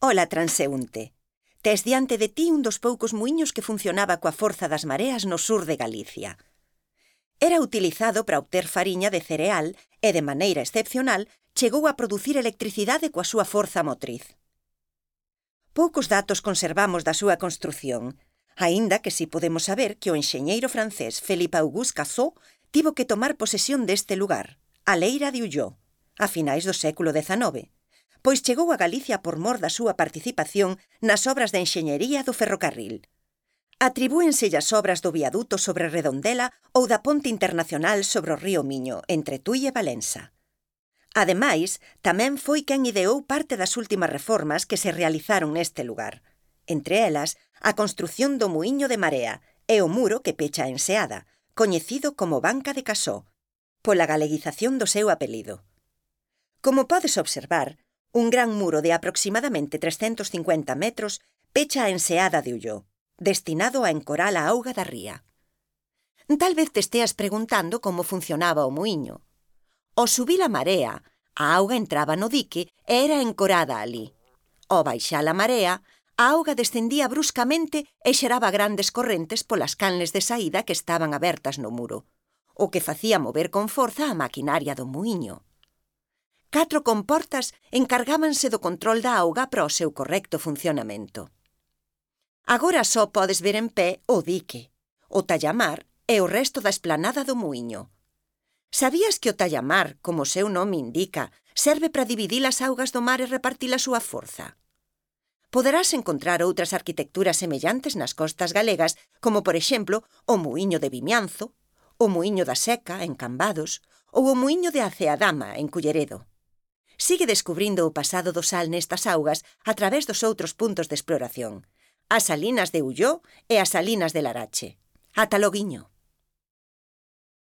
Ola transeúnte. Tes diante de ti un dos poucos muiños que funcionaba coa forza das mareas no sur de Galicia. Era utilizado para obter fariña de cereal e, de maneira excepcional, chegou a producir electricidade coa súa forza motriz. Poucos datos conservamos da súa construción, aínda que si podemos saber que o enxeñeiro francés Felipe Auguste Cazó tivo que tomar posesión deste lugar, a Leira de Ulló, a finais do século XIX, pois chegou a Galicia por mor da súa participación nas obras de enxeñería do ferrocarril. Atribúense as obras do viaduto sobre Redondela ou da ponte internacional sobre o río Miño, entre Tui e Valença. Ademais, tamén foi quen ideou parte das últimas reformas que se realizaron neste lugar. Entre elas, a construción do Muiño de Marea e o muro que pecha a enseada, coñecido como Banca de Casó, pola galeguización do seu apelido. Como podes observar, Un gran muro de aproximadamente 350 metros pecha a enseada de Ulló, destinado a encorar a auga da ría. Tal vez te esteas preguntando como funcionaba o muiño. Ao subir a marea, a auga entraba no dique e era encorada ali. Ao baixar a marea, a auga descendía bruscamente e xeraba grandes correntes polas canles de saída que estaban abertas no muro, o que facía mover con forza a maquinaria do muiño catro comportas encargábanse do control da auga para o seu correcto funcionamento. Agora só podes ver en pé o dique, o tallamar e o resto da esplanada do muiño. Sabías que o tallamar, como o seu nome indica, serve para dividir as augas do mar e repartir a súa forza? Poderás encontrar outras arquitecturas semellantes nas costas galegas, como por exemplo o muiño de Vimianzo, o muiño da Seca, en Cambados, ou o muiño de Aceadama, en Culleredo sigue descubrindo o pasado do sal nestas augas a través dos outros puntos de exploración, as salinas de Ulló e as salinas de Larache. Ata loguiño.